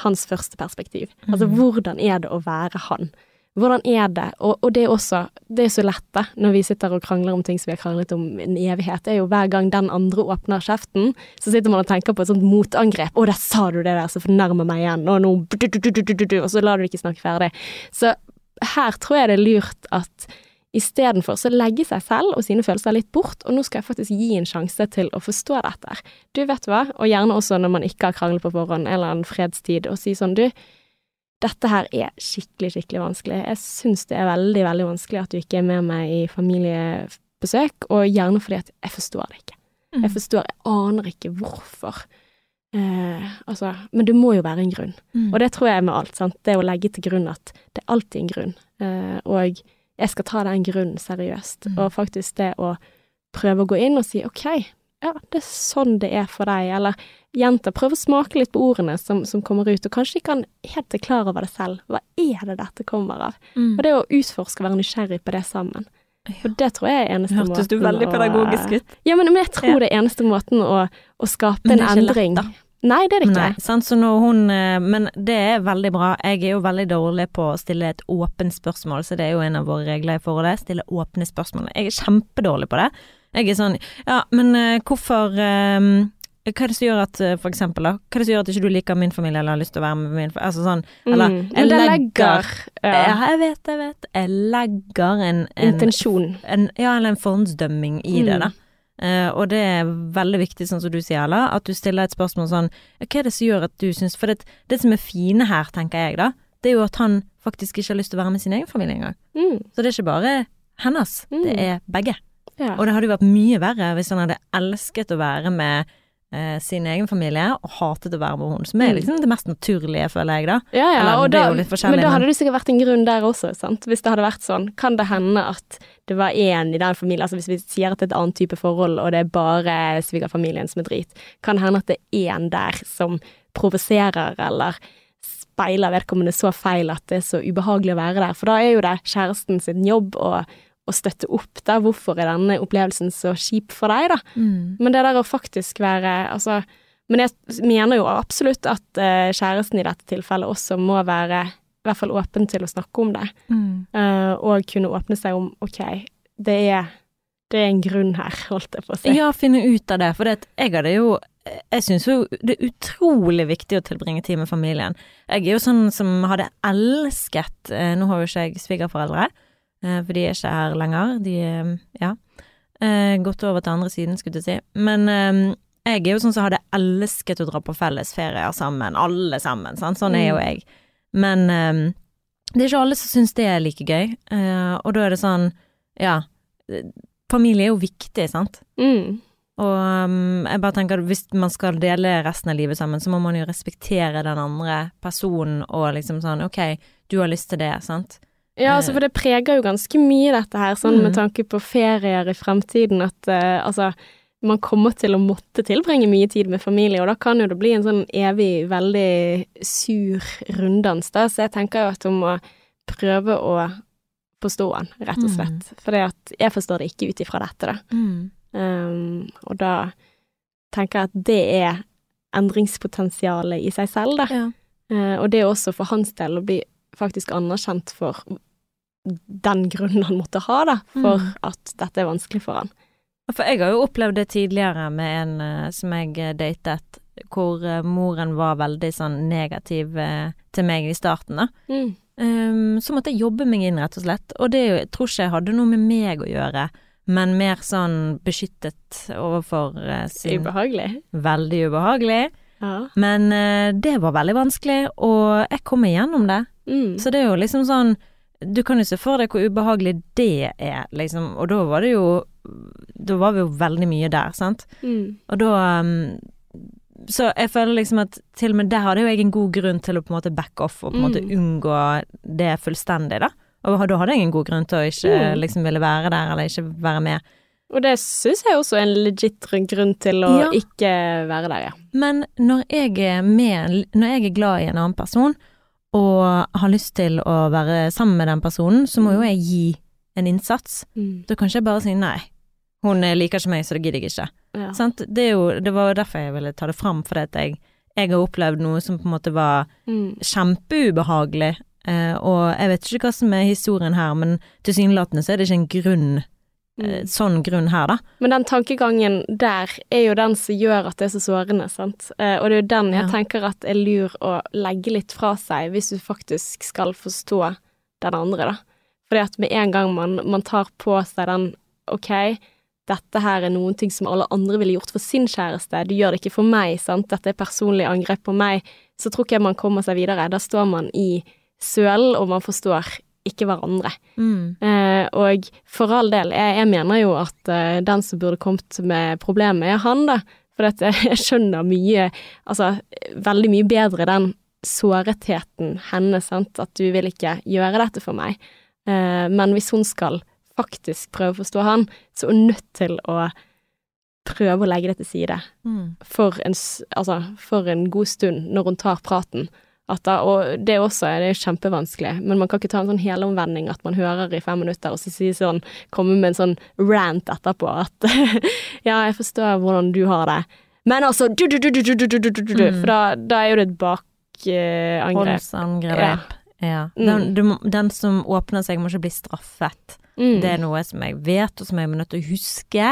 hans første perspektiv. Altså Mhm. hvordan er det å være han? Hvordan er det, og, og det er også, det er så lett da, når vi sitter og krangler om ting som vi har kranglet om en evighet, det er jo hver gang den andre åpner kjeften, så sitter man og tenker på et sånt motangrep, å, der sa du det der som fornærmer meg igjen, og nå, og så lar du ikke snakke ferdig. Så her tror jeg det er lurt at istedenfor så legge seg selv og sine følelser litt bort, og nå skal jeg faktisk gi en sjanse til å forstå dette. Du vet hva, og gjerne også når man ikke har kranglet på forhånd, en eller annen fredstid, og si sånn, du, dette her er skikkelig, skikkelig vanskelig. Jeg syns det er veldig, veldig vanskelig at du ikke er med meg i familiebesøk, og gjerne fordi at jeg forstår det ikke. Mm. Jeg forstår, jeg aner ikke hvorfor. Eh, altså, men det må jo være en grunn. Mm. Og det tror jeg med alt, sant. Det å legge til grunn at det er alltid en grunn. Eh, og jeg skal ta den grunnen seriøst. Mm. Og faktisk det å prøve å gå inn og si ok, ja, det er sånn det er for deg, eller jenta, prøv å smake litt på ordene som, som kommer ut, og kanskje ikke han helt er klar over det selv. Hva er det dette kommer av? Mm. Og det å utforske og være nysgjerrig på det sammen. For det tror jeg er eneste måten Hørtes du veldig pedagogisk ut? Ja, men, men jeg tror Ja. det er eneste måten å, å skape en er lett, endring. Nei, det er det ikke. Nei, sant, så når hun eh, Men det er veldig bra. Jeg er jo veldig dårlig på å stille et åpent spørsmål, så det er jo en av våre regler i forholdet. Stille åpne spørsmål. Jeg er kjempedårlig på det. Jeg er sånn Ja, men eh, hvorfor eh, Hva er det som gjør at eh, For eksempel, da. Hva er det som gjør at ikke du liker min familie eller har lyst til å være med min familie? Altså sånn Eller Mm. jeg legger legger Ja, ja, jeg vet, jeg vet. Jeg legger en, en intensjon. en, ja, eller en forhåndsdømming i det, Mm. da. Uh, og det er veldig viktig, sånn som du sier, Ella, at du stiller et spørsmål sånn Hva er det som gjør at du syns For det, det som er fine her, tenker jeg, da, det er jo at han faktisk ikke har lyst til å være med sin egen familie engang. Mm. Så det er ikke bare hennes, Mm. det er begge. Ja. Og det hadde jo vært mye verre hvis han hadde elsket å være med eh, sin egen familie, og hatet å være med henne, som er Mm. liksom det mest naturlige, føler jeg, da. Ja, ja, Eller, og det er da, men da hadde det sikkert vært en grunn der også, sant. Hvis det hadde vært sånn, kan det hende at det var én i den familien, altså hvis vi sier at det er et annet type forhold, og det er bare svigerfamilien som er drit, kan det hende at det er én der som provoserer, eller speiler vedkommende så feil at det er så ubehagelig å være der, for da er jo det kjæresten sin jobb å, å støtte opp der, hvorfor er denne opplevelsen så kjip for deg, da? Men det der å faktisk være Altså, men jeg mener jo absolutt at uh, kjæresten i dette tilfellet også må være i hvert fall åpen til å snakke om det, eh, og kunne åpne seg om ok, det er, det er en grunn her, holdt jeg på å si. Ja, finne ut av det. For det, jeg hadde jo Jeg syns jo det er utrolig viktig å tilbringe tid med familien. Jeg er jo sånn som hadde elsket eh, Nå har jo ikke jeg svigerforeldre, for de er ikke her lenger. De er ja. Eh, gått over til andre siden, skulle jeg si. Men eh, jeg er jo sånn som hadde elsket å dra på fellesferier sammen, alle sammen. Sant? Sånn er jo Mm. jeg. Men eh, det er ikke alle som syns det er like gøy, eh, og da er det sånn, ja Familie er jo viktig, sant? Mm. Og um, jeg bare tenker at hvis man skal dele resten av livet sammen, så må man jo respektere den andre personen og liksom sånn ok, du har lyst til det, sant? Ja, altså, for det preger jo ganske mye dette her, sånn Mm. med tanke på ferier i fremtiden, at uh, altså man kommer til å måtte tilbringe mye tid med familie, og da kan jo det bli en sånn evig, veldig sur runddans, da. Så jeg tenker jo at hun må prøve å forstå han, rett og slett. For jeg forstår det ikke ut ifra dette, da. Um, og da tenker jeg at det er endringspotensialet i seg selv, da. Ja. Uh, og det er også for hans del å bli faktisk anerkjent for den grunnen han måtte ha, da, for Mm. at dette er vanskelig for han. For jeg har jo opplevd det tidligere med en eh, som jeg eh, datet, hvor eh, moren var veldig sånn negativ til meg i starten, da. Mm. Um, så måtte jeg jobbe meg inn, rett og slett. Og det jeg tror ikke jeg hadde noe med meg å gjøre, men mer sånn beskyttet overfor sin Ubehagelig. Veldig ubehagelig. Ja. Men uh, det var veldig vanskelig, og jeg kom igjennom det. Mm. Så det er jo liksom sånn Du kan jo se for deg hvor ubehagelig det er, liksom. Og da var det jo Da var vi jo veldig mye der, sant. Mm. Og da um, Så jeg føler liksom at til og med der hadde jo jeg en god grunn til å på en måte back off og på en måte Mm. unngå det fullstendig, da. Og da hadde jeg en god grunn til å ikke Mm. liksom ville være der, eller ikke være med. Og det syns jeg også er en legit grunn til å Ja. ikke være der, ja. Men når jeg er med Når jeg er glad i en annen person, og har lyst til å være sammen med den personen, så må jo jeg gi en innsats. Mm. Da kan ikke jeg bare si nei. Hun liker ikke meg, så det gidder jeg ikke. ja. Sant? Det, jo, det var jo derfor jeg ville ta det fram, fordi at jeg, jeg har opplevd noe som på en måte var Mm. kjempeubehagelig. Eh, og jeg vet ikke hva som er historien her, men tilsynelatende så er det ikke en grunn, Mm. sånn grunn her, da. Men den tankegangen der er jo den som gjør at det er så sårende, sant. Eh, og det er jo den jeg Ja. tenker at er lur å legge litt fra seg hvis du faktisk skal forstå den andre, da. Fordi at med en gang man, man tar på seg den ok, dette her er noen ting som alle andre ville gjort for sin kjæreste, du gjør det ikke for meg, sant, dette er personlig angrep på meg, så tror ikke jeg man kommer seg videre. Da står man i sølen, og man forstår ikke hverandre. Mm. Eh, og for all del, jeg, jeg mener jo at eh, den som burde kommet med problemet, er han, da. For at jeg, jeg skjønner mye Altså, veldig mye bedre den såretheten hennes, sant. At du vil ikke gjøre dette for meg. Eh, men hvis hun skal faktisk prøve å forstå han, så er hun nødt til å prøve å legge det til side Mm. for en, altså, for en god stund når hun tar praten. Da, og det også er det er kjempevanskelig, men man kan ikke ta en sånn helomvending at man hører i fem minutter, og så si sånn, komme med en sånn rant etterpå at ja, jeg forstår hvordan du har det, men altså du, du, du, du, du, du, du, du, du, du. Mm. For da, da er jo det et bakangrep. Håndsangrep. Ja. ja. Den, du, den som åpner seg, må ikke bli straffet. Mm. Det er noe som jeg vet, og som jeg er nødt til å huske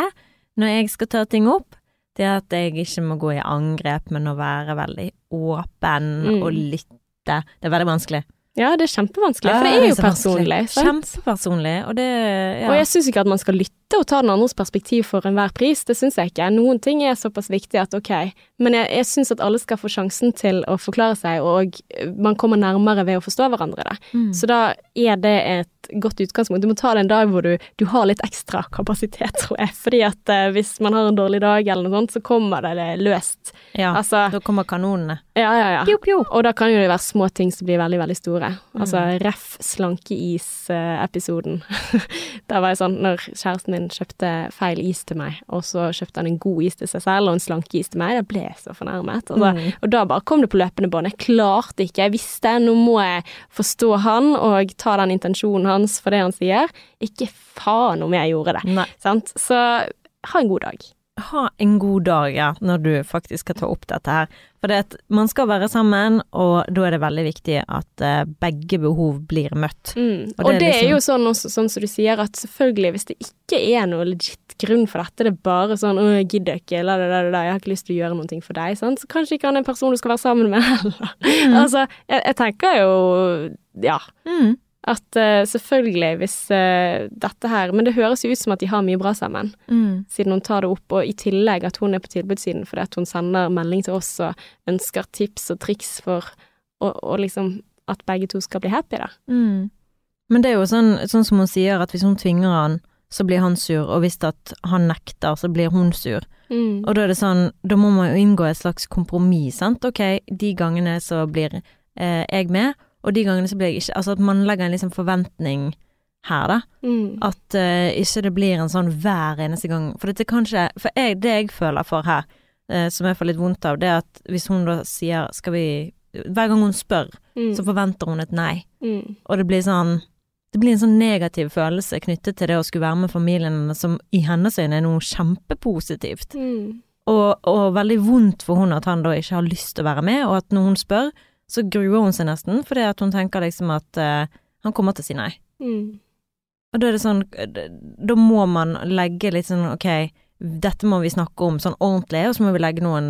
når jeg skal ta ting opp. Det at jeg ikke må gå i angrep, men å være veldig åpen Mm. og lytte. Det er veldig vanskelig. Ja, det er kjempevanskelig, for Ja, det er jo personlig. sant? Kjempepersonlig, og det ja. Og jeg syns ikke at man skal lytte og ta den andres perspektiv for enhver pris, det syns jeg ikke. Noen ting er såpass viktig at ok, men jeg, jeg syns at alle skal få sjansen til å forklare seg, og man kommer nærmere ved å forstå hverandre. det. Mm. Så da er det et godt utgangspunkt. Du må ta det en dag hvor du, du har litt ekstra kapasitet, tror jeg. Fordi at uh, hvis man har en dårlig dag eller noe sånt, så kommer det løst. ja. Altså, Da kommer kanonene. ja, ja, ja. Pjo, pjo. Og da kan jo det være små ting som blir veldig, veldig store. Altså Mm. ref slankeis-episoden. Der var jeg sånn, når kjæresten min kjøpte feil is til meg, og så kjøpte han en god is til seg selv og en slankeis til meg, da ble jeg så fornærmet. Altså, Mm. Og da bare kom det på løpende bånd. Jeg klarte ikke, jeg visste, nå må jeg forstå han og ta den intensjonen hans for det han sier. Ikke faen om jeg gjorde det, Nei. sant. Så ha en god dag. Ha en god dag, ja, når du faktisk skal ta opp dette her. For det at man skal være sammen, og da er det veldig viktig at eh, begge behov blir møtt. Mm. Og Og, det er det er liksom- jo sånn også, sånn som du sier, at selvfølgelig, hvis det ikke er noe legit grunn for dette, det er bare sånn 'Å, jeg gidder ikke', la, la, la, la, 'jeg har ikke lyst til å gjøre noe for deg', sant? så kanskje ikke han er en person du skal være sammen med heller. Altså, jeg, jeg tenker jo, ja, Mm. At uh, selvfølgelig, hvis uh, dette her Men det høres jo ut som at de har mye bra sammen, Mm. siden hun tar det opp, og i tillegg at hun er på tilbudssiden fordi at hun sender melding til oss og ønsker tips og triks for å liksom at begge to skal bli happy, da. Mm. Men det er jo sånn, sånn som hun sier, at hvis hun tvinger han, så blir han sur, og hvis at han nekter, så blir hun sur. Mm. Og da er det sånn, da må man jo inngå et slags kompromiss, sant. Ok, de gangene så blir eh, jeg med, og de gangene så blir jeg ikke Altså at man legger en liksom forventning her, da. Mm. At uh, ikke det blir en sånn hver eneste gang. For det kan ikke For jeg, det jeg føler for her, uh, som jeg får litt vondt av, det er at hvis hun da sier skal vi Hver gang hun spør, Mm. så forventer hun et nei. Mm. Og det blir sånn det blir en sånn negativ følelse knyttet til det å skulle være med familien hennes, som i hennes øyne er noe kjempepositivt. Mm. Og, og veldig vondt for hun at han da ikke har lyst til å være med, og at når hun spør, så gruer hun seg nesten, fordi at hun tenker liksom at uh, han kommer til å si nei. Mm. Og da er det sånn, da må man legge litt sånn, ok, dette må vi snakke om sånn ordentlig, og så må vi legge noen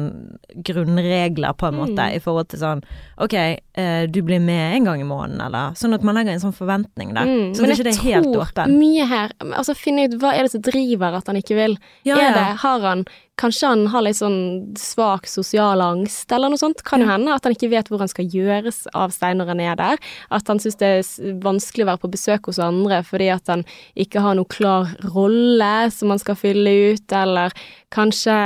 grunnregler, på en måte, Mm. i forhold til sånn, ok, uh, du blir med en gang i måneden, eller sånn at man legger en sånn forventning der. Mm. Så Men det ikke jeg det er helt tror mye her Altså finne ut hva er det som driver at han ikke vil. Ja, er ja. det, har han Kanskje han har litt sånn svak sosial angst, eller noe sånt. Kan jo hende at han ikke vet hvor han skal gjøres av seg når han er der. At han syns det er vanskelig å være på besøk hos andre fordi at han ikke har noe klar rolle som han skal fylle ut, eller kanskje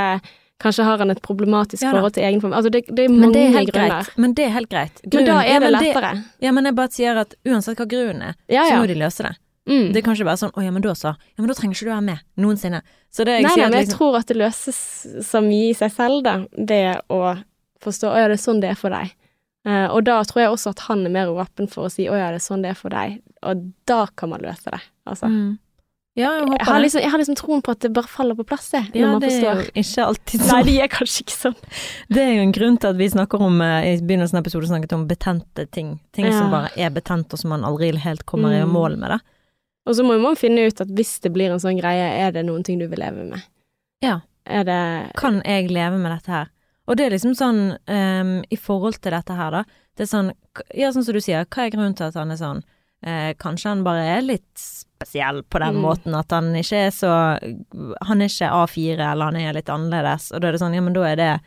Kanskje har han et problematisk Ja forhold til egen familie. Altså det, det er Men mange det er helt grunner. greit. Men det er helt greit. Men da Grunnen- er det men lettere. ja, men jeg bare sier at uansett hva grunnen er, Ja, så må de løse det. Mm. Det kan ikke være sånn, å ja, men da så, ja, men da trenger ikke du være med, noensinne. Så det jeg Nei, sier nei, men jeg liksom, tror at det løses så mye i seg selv, da. Det å forstå å ja, det er sånn det er for deg. Uh, og da tror jeg også at han er mer åpen for å si å ja, det er sånn det er for deg. Og da kan man løse det. Altså. mm. Ja, jeg Jeg har, liksom, jeg har liksom troen på at det bare faller på plass, jeg, når Ja, man det er jo ikke alltid sånn. Nei, de er kanskje ikke sånn. Det er jo en grunn til at vi snakker om eh, I begynnelsen av episoden snakket om betente ting. Ting som bare er betent, og som man aldri helt kommer i Mm. mål med det. Og så må man finne ut at hvis det blir en sånn greie, er det noen ting du vil leve med? Ja. Er det Kan jeg leve med dette her? Og det er liksom sånn um, I forhold til dette her, da. Det er sånn Ja, sånn som du sier, hva er grunnen til at han er sånn? Eh, kanskje han bare er litt spesiell på den Mm. måten at han ikke er så Han er ikke A4, eller han er litt annerledes, og da er det sånn, ja, men da er det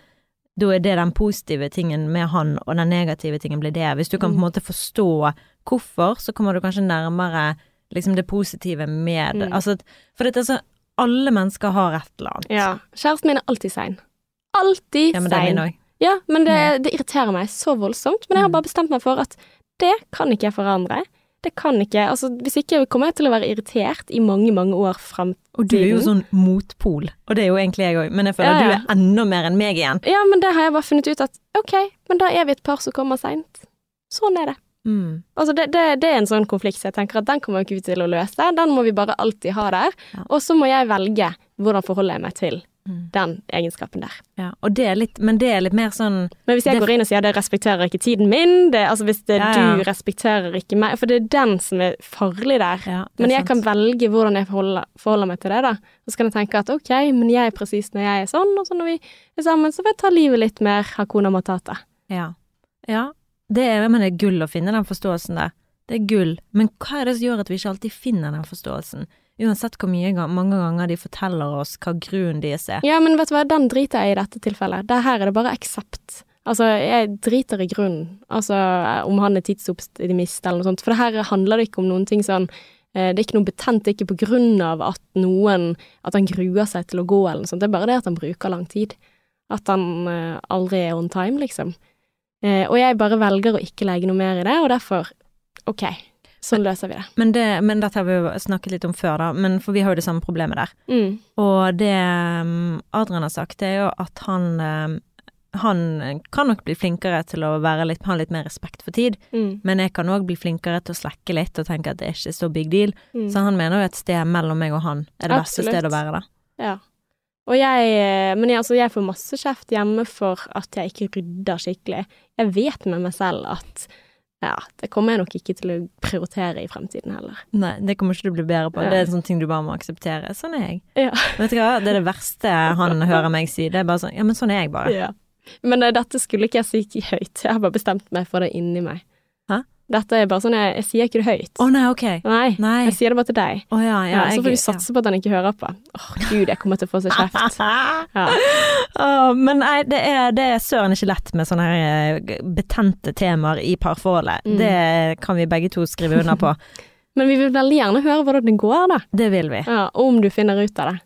da er det den positive tingen med han, og den negative tingen blir det. Hvis du kan på en Mm. måte forstå hvorfor, så kommer du kanskje nærmere liksom det positive med Mm. Altså, for dette er så Alle mennesker har et eller annet. Ja. Kjæresten min er alltid sein. Alltid Ja, men det sein. Ja, men det, det irriterer meg så voldsomt. Men jeg har Mm. bare bestemt meg for at det kan ikke jeg forandre. Det kan ikke Altså, hvis ikke kommer jeg til å være irritert i mange, mange år fram. Og du er jo sånn motpol, og det er jo egentlig jeg òg, men jeg føler Ja, at du er enda mer enn meg igjen. Ja, men det har jeg bare funnet ut at ok, men da er vi et par som kommer seint. Sånn er det. Mm. Altså, det, det, det er en sånn konflikt, så jeg tenker at den kommer ikke vi til å løse. Den må vi bare alltid ha der. Ja. Og så må jeg velge hvordan forholder jeg meg til Mm. den egenskapen der. Ja, og det er litt, men det er litt mer sånn Men hvis jeg går inn og sier det respekterer ikke tiden min, det, altså hvis det, Ja, du respekterer ikke meg For det er den som er farlig der. er Men jeg sant. kan velge hvordan jeg forholder, forholder meg til det, da. Og så kan jeg tenke at ok, men jeg er presis når jeg er sånn, og så når vi er sammen, så får jeg ta livet litt mer Hakuna Matata. Ja. ja. Det er, men det er gull å finne den forståelsen der. Det er gull. Men hva er det som gjør at vi ikke alltid finner den forståelsen? Uansett hvor mye, mange ganger de forteller oss hva grunnen deres er. Ja, men vet du hva, den driter jeg i dette tilfellet. Det her er det bare aksept. Altså, jeg driter i grunnen. Altså, om han er tidsoptimist eller noe sånt. For det her handler det ikke om noen ting sånn eh, Det er ikke noe betent, det er ikke på grunn av at noen At han gruer seg til å gå eller noe sånt. Det er bare det at han bruker lang tid. At han eh, aldri er on time, liksom. Eh, og jeg bare velger å ikke legge noe mer i det, og derfor OK, sånn løser vi det. Men, det, men dette har vi jo snakket litt om før, da, men for vi har jo det samme problemet der. Mm. Og det um, Adrian har sagt, det er jo at han um, han kan nok bli flinkere til å være litt, ha litt mer respekt for tid, Mm. men jeg kan òg bli flinkere til å slekke litt og tenke at det er ikke så big deal. Mm. Så han mener jo et sted mellom meg og han er det beste Absolutt. stedet å være, da. Ja. Jeg, eh, men jeg, altså, jeg får masse kjeft hjemme for at jeg ikke rydder skikkelig. Jeg vet med meg selv at ja, det kommer jeg nok ikke til å prioritere i fremtiden heller. Nei, det kommer ikke du bli bedre på. Ja. Det er en sånn ting du bare må akseptere. Sånn er jeg. Ja. Vet du hva, det er det verste han hører meg si. Det er bare sånn, ja, men sånn er jeg bare. Ja. Men eh, dette skulle ikke jeg si høyt. Jeg har bare bestemt meg for det inni meg. Dette er bare sånn, jeg, jeg sier ikke det høyt. Å nei, ok. Nei, Nei. jeg sier det bare til deg. Oh, ja, ja. Ja, så får vi satse på at han ikke hører på. Åh, gud, jeg kommer til å få seg kjeft. Ja. Åh, men nei, det er, det er søren ikke lett med sånne her eh, betente temaer i parforholdet. Mm. Det kan vi begge to skrive under på. Men vi vil veldig gjerne høre hvordan det går, da. Det vil vi. Ja, og om du finner ut av det.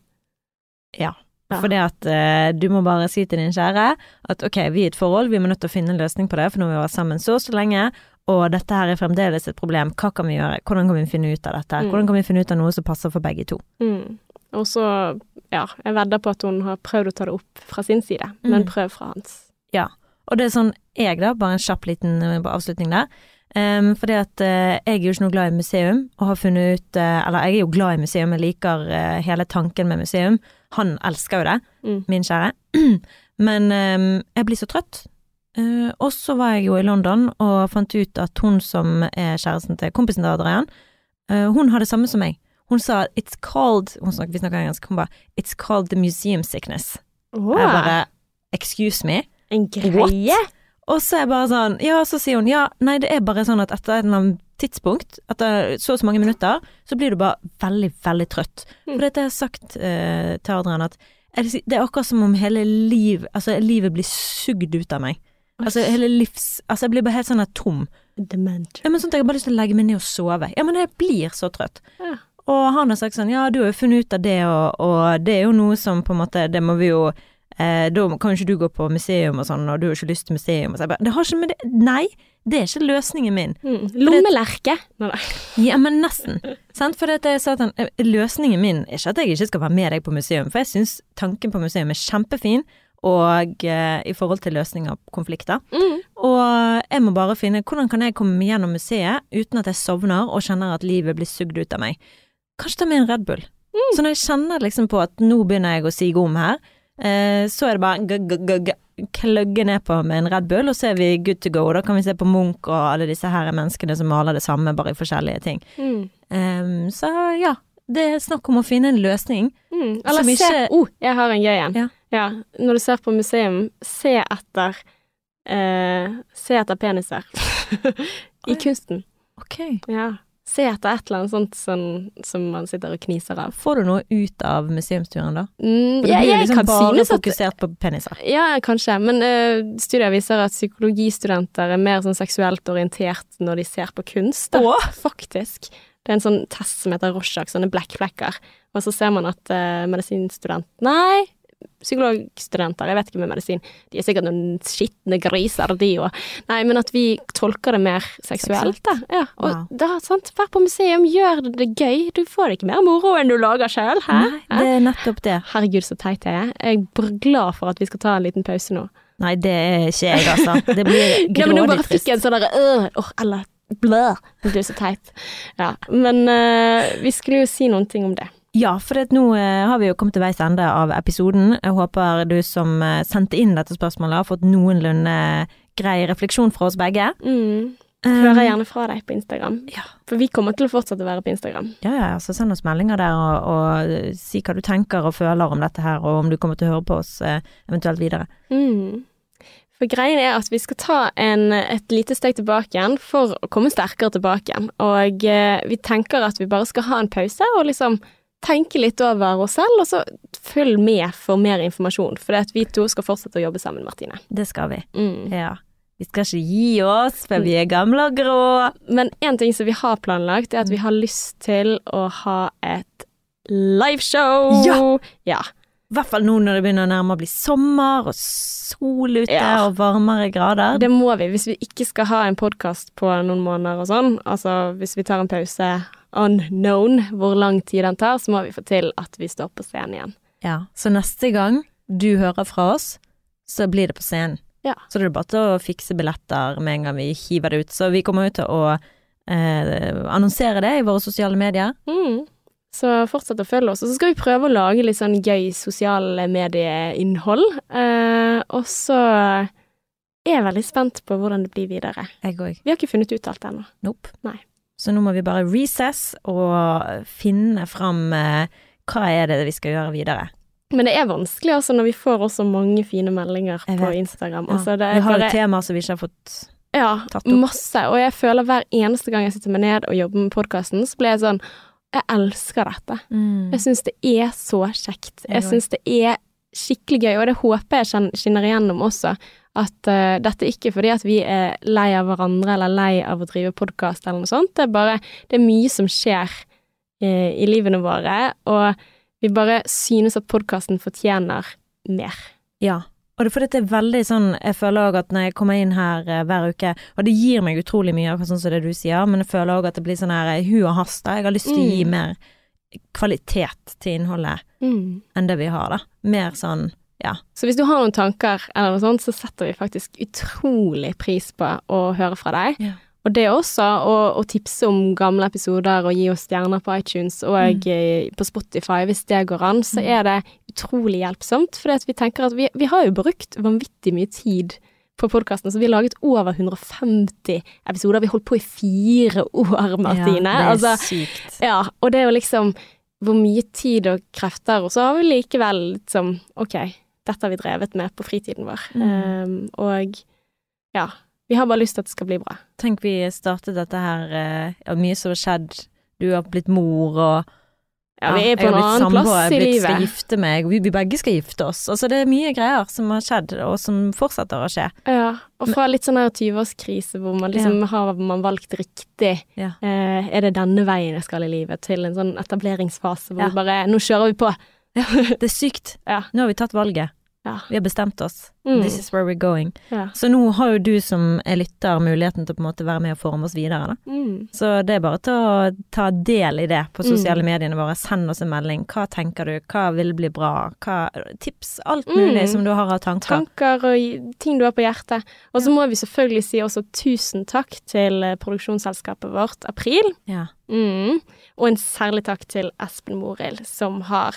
Ja. Fordi at uh, du må bare si til din kjære at ok, vi er i et forhold, vi er nødt til å finne en løsning på det, for nå har vi vært sammen så og så lenge, og dette her er fremdeles et problem. Hva kan vi gjøre? Hvordan kan vi finne ut av dette? Mm. Hvordan kan vi finne ut av noe som passer for begge to? Mm. Og så, ja, jeg vedder på at hun har prøvd å ta det opp fra sin side, men Mm. prøv fra hans. Ja, Og det er sånn, jeg da, bare en kjapp liten eh, avslutning der. Um, fordi at uh, jeg er jo ikke noe glad i museum, og har funnet ut uh, Eller jeg er jo glad i museum, jeg liker uh, hele tanken med museum. Han elsker jo det, Mm. min kjære. Men um, jeg blir så trøtt. Eh, og så var jeg jo i London og fant ut at hun som er kjæresten til kompisen til Adrian, uh, hun har det samme som meg. Hun sa it's called hun snakker, Vi snakker engelsk. Hun bare It's called the museum sickness. Oh. Jeg bare Excuse me? en greie! Og så er jeg bare sånn Ja, så sier hun ja, nei, det er bare sånn at etter et eller annet tidspunkt, etter så og så mange minutter, så blir du bare veldig, veldig trøtt. Mm. For dette har jeg sagt uh, til Adrian at det er akkurat som om hele liv, altså, livet blir sugd ut av meg. Altså hele livs Altså, jeg blir bare helt sånn her tom. Dement. Ja, men sånn at Jeg har bare lyst til å legge meg ned og sove. Ja, men jeg blir så trøtt. Ja. Og han har sagt sånn, ja, du har jo funnet ut av det, og, og det er jo noe som på en måte Det må vi jo eh, Da kan jo ikke du gå på museum og sånn, og du har ikke lyst til museum. Og så jeg bare, det har ikke med det Nei, det er ikke løsningen min. Mm. Lommelerke. Ja, men nesten. sant? For det er sånn, han, løsningen min er ikke at jeg ikke skal være med deg på museum, for jeg syns tanken på museum er kjempefin, og eh, i forhold til løsning av konflikter. Mm. Og jeg må bare finne hvordan kan jeg komme meg gjennom museet uten at jeg sovner og kjenner at livet blir sugd ut av meg. Kanskje ta med en Red Bull. Så når jeg kjenner liksom på at nå begynner jeg å sige om her, eh, så er det bare kløgge ned på med en Red Bull, og så er vi good to go. Da kan vi se på Munch og alle disse her menneskene som maler det samme, bare i forskjellige ting. Mm. Ehm, så ja, det er snakk om å finne en løsning. Mm. Eller se ikke- oh, jeg har en gøy en. Ja. Når du ser på museum, se etter eh, Se etter peniser. I kunsten. Ok. Ja. Se etter et eller annet sånt som, som man sitter og kniser av. Får du noe ut av museumsturen da? Mm, ja, jeg, liksom kan bare fokusert på peniser. Ja, kanskje, men uh, studier viser at psykologistudenter er mer sånn seksuelt orientert når de ser på kunst, da. Faktisk. Det er en sånn test som heter Rorschach, sånne blekkflekker. Og så ser man at uh, medisinstudent Nei, psykologstudenter, jeg vet ikke med medisin, de er sikkert noen skitne griser, de òg. Nei, men at vi tolker det mer seksuelt, da. Ja, og Wow. da, sant, vær på museum, gjør det gøy. Du får det ikke mer moro enn du lager sjøl, hæ? Nei, det er nettopp det. Herregud, så teit jeg er. Jeg er glad for at vi skal ta en liten pause nå. Nei, det er ikke jeg, altså. Det blir Ja, men nå bare fikk jeg en sånn derre øh, åh, eller blæ. Du er så teit. Ja, men eh, vi skulle jo si noen ting om det. Ja, for det, nå eh, har vi jo kommet til veis ende av episoden. Jeg håper du som eh, sendte inn dette spørsmålet har fått noenlunde grei refleksjon fra oss begge. Mm. Hører gjerne fra deg på Instagram. Ja. For vi kommer til å fortsette å være på Instagram. Ja, ja, så send oss meldinger der og, og eh, si hva du tenker og føler om dette her, og om du kommer til å høre på oss eh, eventuelt videre. Mm. For greien er at vi skal ta en, et lite steg tilbake igjen for å komme sterkere tilbake igjen. Og eh, vi tenker at vi bare skal ha en pause og liksom tenke litt over oss selv, og så følg med for mer informasjon. For det at vi to skal fortsette å jobbe sammen, Martine. Det skal vi. Mm. Ja. Vi skal ikke gi oss, for vi er gamle og grå. Men en ting som vi har planlagt, er at vi har lyst til å ha et liveshow. Ja! ja. I hvert fall nå når det begynner å nærme å bli sommer og sol ute Ja. og varmere grader. Det må vi. Hvis vi ikke skal ha en podkast på noen måneder og sånn, altså hvis vi tar en pause unknown hvor lang tid den tar, så må vi få til at vi står på scenen igjen. Ja, så neste gang du hører fra oss, så blir det på scenen. Ja. Så det er bare til å fikse billetter med en gang vi hiver det ut. Så vi kommer jo til å eh, annonsere det i våre sosiale medier. Mm. Så fortsett å følge oss. Og så skal vi prøve å lage litt sånn gøy sosiale medieinnhold. Eh, og så er jeg veldig spent på hvordan det blir videre. Jeg òg. Vi har ikke funnet ut alt ennå. Nope. Nei. Så nå må vi bare recess og finne fram eh, hva er det vi skal gjøre videre. Men det er vanskelig altså når vi får også mange fine meldinger på. Instagram. Ja. Altså, det vi har bare jo temaer som vi ikke har fått Ja, tatt opp. Ja, masse. Og jeg føler hver eneste gang jeg sitter meg ned og jobber med podkasten, så blir jeg sånn Jeg elsker dette. Jeg syns det er så kjekt. Jeg syns det er skikkelig gøy, og det håper jeg skinner igjennom også. At uh, dette er ikke fordi at vi er lei av hverandre eller lei av å drive podkast eller noe sånt. Det er bare Det er mye som skjer uh, i livene våre, og vi bare synes at podkasten fortjener mer. Ja. Og det er fordi det er veldig sånn Jeg føler òg at når jeg kommer inn her eh, hver uke, og det gir meg utrolig mye, akkurat sånn som det du sier, men jeg føler òg at det blir sånn her hu og hast. Jeg har lyst til å gi Mm. mer kvalitet til innholdet Mm. enn det vi har, da. Mer sånn ja. Så hvis du har noen tanker eller noe sånt, så setter vi faktisk utrolig pris på å høre fra deg. Ja. Og det også, å, tipse om gamle episoder og gi oss stjerner på iTunes og mm. på Spotify, hvis det går an, så er det utrolig hjelpsomt. For vi tenker at vi, vi har jo brukt vanvittig mye tid på podkasten, så vi har laget over 150 episoder. Vi holdt på i fire år, Martine. Ja, det er altså, sykt. ja, og det er jo liksom hvor mye tid og krefter, og så har vi likevel liksom Ok, dette har vi drevet med på fritiden vår. Mm. Um, og ja, vi har bare lyst til at det skal bli bra. Tenk vi startet dette her, og ja, mye som har skjedd. Du har blitt mor og Ja, vi er på en annen samboer, plass i jeg blitt- livet. gifte meg, vi, vi begge skal gifte oss. Altså det er mye greier som har skjedd, og som fortsetter å skje. Ja, og fra litt sånn her 20-årskrise hvor man liksom har man valgt riktig. Ja. Eh, er det denne veien jeg skal i livet? Til en sånn etableringsfase hvor Ja. vi bare Nå kjører vi på. Det er sykt. Ja. Nå har vi tatt valget. Ja. Vi har bestemt oss. Mm. This is where we're going. Ja. Så nå har jo du som er lytter muligheten til å på en måte være med og forme oss videre, da. Mm. Så det er bare til å ta del i det på sosiale Mm. mediene våre. Send oss en melding. Hva tenker du? Hva vil bli bra? Hva, tips. Alt mulig Mm. som du har av tanker. Tanker og ting du har på hjertet. Og så må vi selvfølgelig si også tusen takk til eh, produksjonsselskapet vårt April. Ja. Mm. Og en særlig takk til Espen Morild, som har,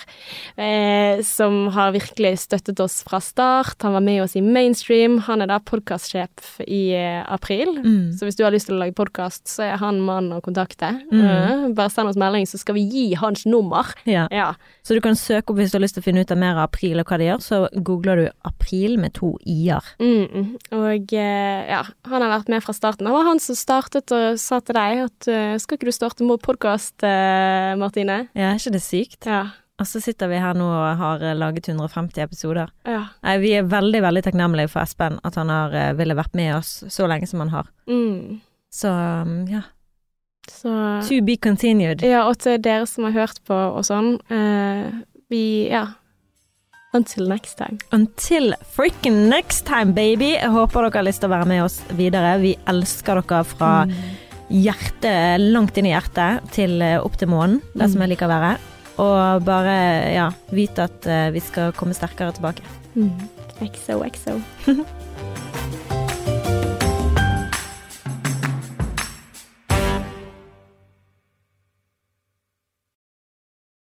eh, som har virkelig støttet oss fra start. Han var med oss i Mainstream. Han er da podkastsjef i eh, April. Mm. Så hvis du har lyst til å lage podkast, så er han mannen å kontakte. Mm. Eh, bare send oss melding, så skal vi gi hans nummer. ja. Ja. Så du kan søke opp hvis du har lyst til å finne ut av mer av April og hva de gjør, så googler du April med to i-er. Mm, og eh, ja, han har vært med fra starten. Det var han som startet og sa til deg at skal ikke du starte med podkast, Martine? Ja, er ikke det sykt? Ja. Og så sitter vi her nå og har eh, laget 150 episoder. ja. Vi er veldig, veldig takknemlige for Espen, at han har eh, ville vært med oss så lenge som han har. Mm. Så um, ja, Så to be continued. Ja, og til dere som har hørt på og sånn, eh, vi Ja. Until next time. Until freaking next time, baby! Jeg håper dere har lyst til å være med oss videre. Vi elsker dere fra hjertet, langt inn i hjertet, til eh, opp til månen, der som jeg liker å være. Og bare, ja, vite at eh, vi skal komme sterkere tilbake. Mm. XO, XO.